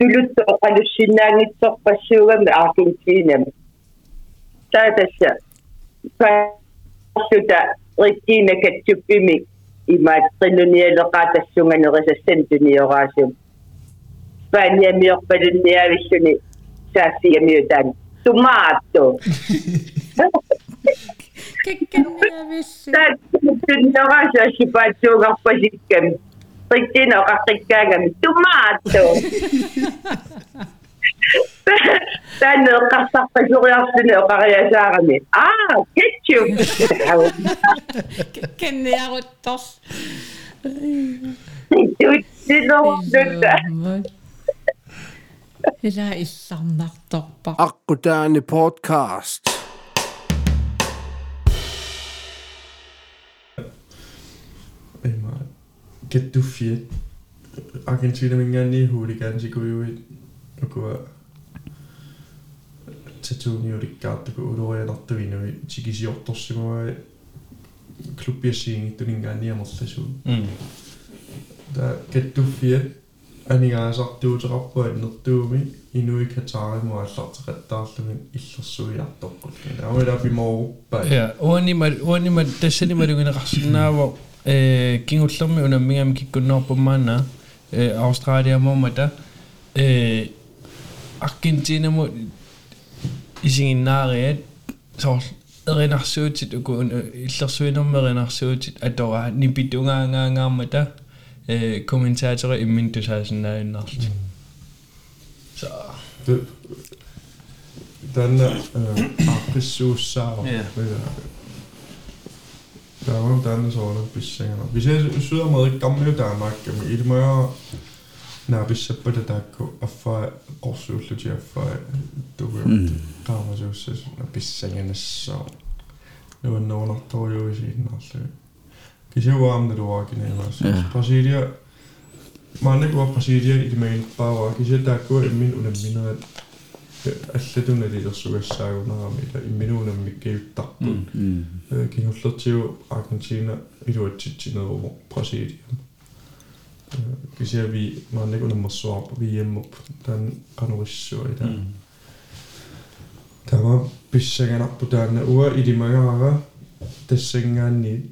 Du lytter og du synger litt sånn på sjøen med Argentinum. Så er det så. Så er det så da Regine kan tjupe meg i meg at trinne ned og rette sjungen og rette sende ned og rette sjungen. Så er det mye på den nye visjonen. Så er det mye den. Tomato! Kikken africano, africano, tomato. tänne on kassappa suurjastinen, joka rejää saarani. Ah, ketchup! Dit is tos. Tutsi nohdyttä. Hyvä issammartorpa. Podcast. кеттуффиат Argentina мингаани хууликаансикуйуит акуа татууниуликкаартаку улорианартуинуи тикисиорторсимуа клуббиассиингиттунингаанниамерласуу м та кеттуффиат анигаасартуутерарпуа нертууми инуи катаариму аллартеқаттаарлугин иллерсуиарторпут аамила пимооруппа Ja, uanimat uanimat tassani kingutlumi una mingam kikkunnerpummaana Australia momata Argentina mo isinginnaariat soor erinarsuutit uku illersuinermerinarsuutit atora nipitungaangaangaarmata kommentaatorer immin tusaasinnaajunnarlut så den der øh, arbejdssussar Davranışlarını biz seyrediyoruz. Biz de Südamerika, Gamle Danmark, Edmøre, Nabisabba da Dakko, Afa, Orsulucu, Afa, Dugu, Kamacusu, biz seyrediyoruz. Det var nogen, der tog jo i siden også. Kan se, hvor varmt det var, kan jeg Brasilia, mange gode Brasilia i det med, bare var, kan se, der er gået min under minnet, ила имминуунамми киуттарпут Mm. кингуллертиу Аргентина илуатситсинеруму Брасилиам кисиави мааннакунаммерсуарпу виеммуп таан кануриссуа ила тама писсаганарпу таана уа илимагаара тассангаанни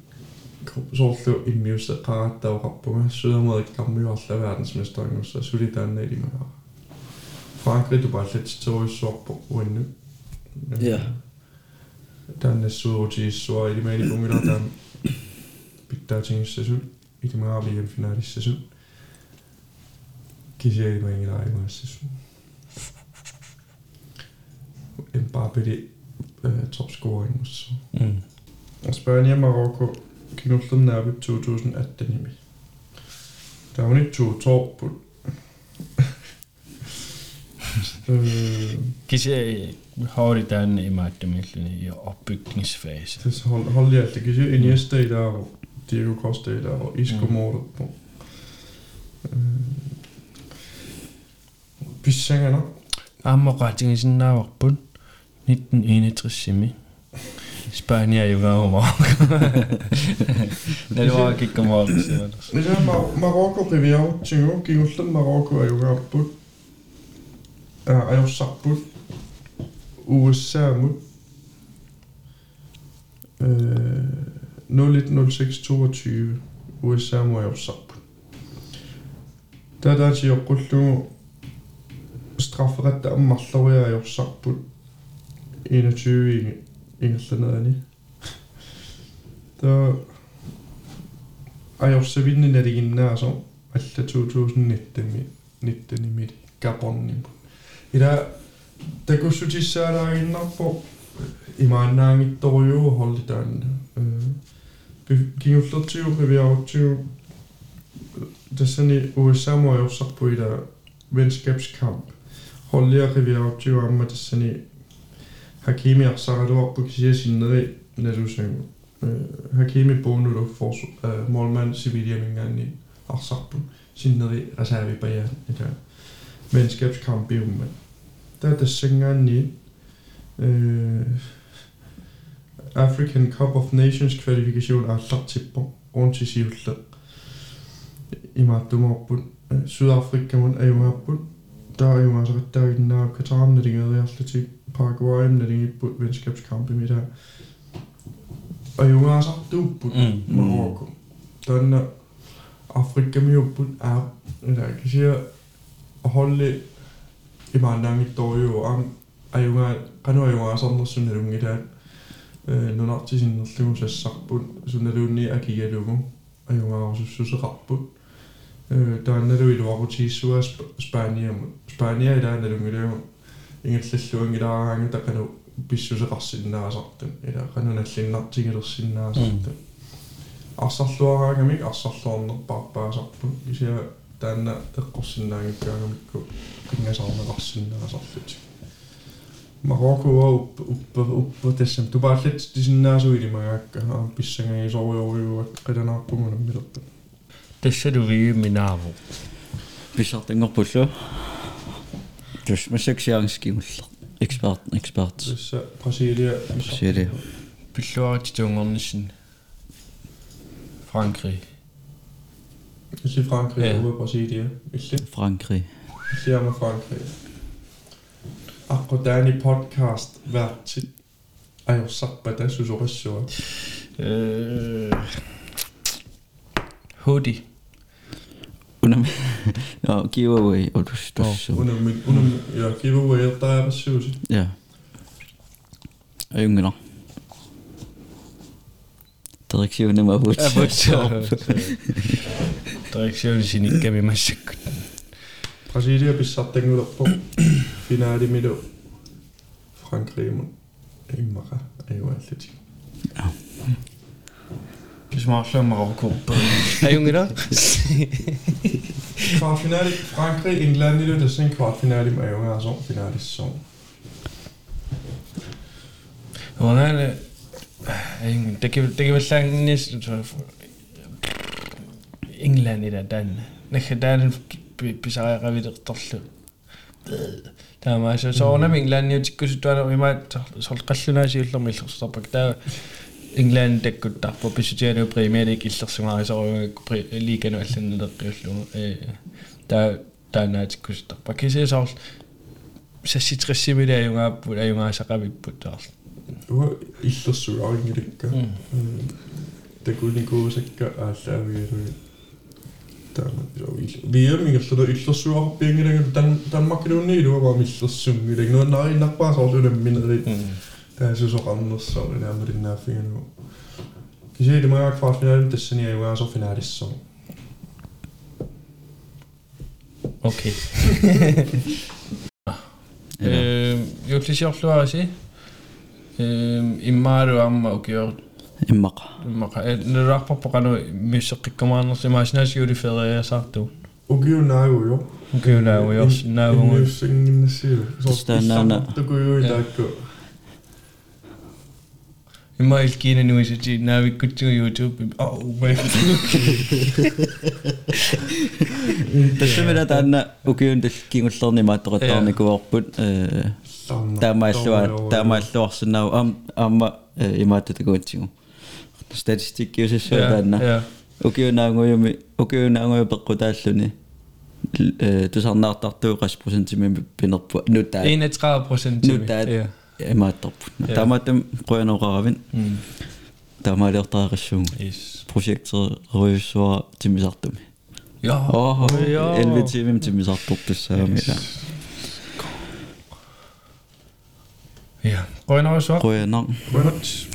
соорлу иммиусеқараттауқарпуга Sydamerikkammiуарла verdensmesteringussa сули таанна илимагаара Frankrig, du ballet terrorissorpo uinnu. Joo. Tänne suuti i eli meidän kumilla tän pitää tingissä sun. Iti mä avien finaalissa sun. Kisi ei meillä aivansa sun. En paapeli topscoring hos så. Mm. Og Spanien og Marokko knudslede nærmest 2018 i mig. Der var ikke to tår på Øh. Kise hoidetaan imaattamilleni ja opbygningsfase. Siis hol hol jätte kise Iniesta i mm. dag, Diego Costa i dag, Isco mm. mordet på. Øh. Bissangana. Amma qating sinnaavaqpun 1961 simi. Spania i var Marokko. Nej, det var ikke Marokko. Nej, Marokko riviera. Tingo, gik ullan Marokko er jo gabbut eu sabut USAMU øh, 010622 USAMU eu sabut Tadaati joqqullu strafferetta ammarlariaa jorsaarput 21 ingerlanerani то ajorsavinni naliginnaaso alla 2019 nittani mili kapornim Ida, takussutissaalaarinnarpo imaannaangittoriuu hollitaanna. Kingullertiu qiviarutiu tassani USA moajorsarpu ida venskabskamp. Hollia qiviarutiu amma tassani Hakimi arsaraluarpu kisia sinneri nalusangu. Øh, Hakimi bonulu for øh, målmand Sevilla min gang i arsarpu sinneri reservipajaan. Venskabskamp i umman. der tassangaani African Cup of Nations kvalifikation аллартиппо уунтисиулла имааттумаорпут Сydafrika mun аюнгаарпут таааюнгаасериттаагиннаа катаарналингериарлутик Paraguayim налингиппут venskabskampi мида аюнгаасартууппут Mm. Marokko танна Afrikamiupput аа ила кisia holli имаанаангитториу аам аюнгаа кануаюнгаасарнерсуналунгилаат э нунартисиннерлугу сассарпут суналуунни акигалугу аюнгаарусуссусеқарпут э таанналу илуарутииссуа Спаниамут Спания илааналунгилаагу ингерллуангилаараангу такану писсусеқарсиннаасартун ила кануналлиннартигилерсиннаасартун арсарлуараангамик арсарлуарнерпарпаасарпут кisia таанна теққорсиннаангиккаагамикку кингасаарнеқарсиннаасарлут Marokko var upp upp upp tässä tu baatlet tisinnaasuili magaakka aan pissangagi soorioriu qilanaarpungunam milappa тассалу вииминааву писсартангорпуллу тус массаксиарнскигуллер эксперт эксперт Tässä Brasilia, Brasilia. пиллуарати тунгорнисин Jeg siger Frankrig, ja. jeg sige det. Jeg siger, Frankrig. Jeg siger om Frankrig. Akkodani podcast hvert til. Ej, jeg sagt, hvad der synes jeg også sjovt. Øh, Hoodie. Under no, giveaway. Og du står så. Under min, under min, ja, giveaway, der er der sjovt. Ja. Yngre. Direktionen var hurtigt. Ja. traditionele Kemi Massacre. Brasília pissat tengulerpo finaali milu Frankriimun immaqa ayuaallutik. Kismaarlaa Marokko. Ayungila. Kvartfinaali Frankrig Englandilu tassin kan ayungaarsoq finaalissoq. Wanale ayung tekiv tekivallaaginnias England ila taanna nakka taanun pisariqavileqtorlu таамаасо соорнами инглаанниутиккусутуана имаат солқаллунаасиуллерми иллерсутарпак таа инглаан таккуттарпу писсутиануу премиер лиг иллерсимаарисоругакку лигану алланнелеққиуллугу э таа таанаатиккусутарпак кисисоор сасситриссимилиаюнгааппут аюнгаасақавиппут таарл уа иллерсулаарингилакка такуникуусакка ааллаавиалуни Bielmissä itse suoha pingin tän tän Makedoniin vaan missä summiin no näin nappaa saa syödä minne tässä se on anders so nämä merin nämä fiinu kisi mä aika fast minä nyt tässä niin ei vaan sofinärissä okei Juuri siis jollain asia. Immaru amma ukiort амма укиор иммаqa иммаqa нерарпарпоqanu миссеққиккамаарнерси мааснаасиули фериасаарту Ugiunaagu jo. укиулаагуйорс наавугу Inniussinginnasiu. Tastaannaana. Takujuitaakku. имма илкина нуисати наавиккутсугу YouTube оо май тассамила таанна укиун тал кигуллерни мааттоқаттаарникуарпут э таамааллуа таамааллуарсинаа ам аама имааттатагуутсигу статистиккиусассуа таанна укиунаагуйуми укиунаагуйу пеққутааллуни э тусарнаартартуу 30% пинерпу нутаа 31% нутаа имаатторпут таамаатам қуянеқаравин таамаалиортаариссугу проектеруйуссуа тимисартуми Ja. Åh, Ja. 11 timer тимисартортуссаами ила Ja. Qojnarussuaq. Qoyanar. Qojnart.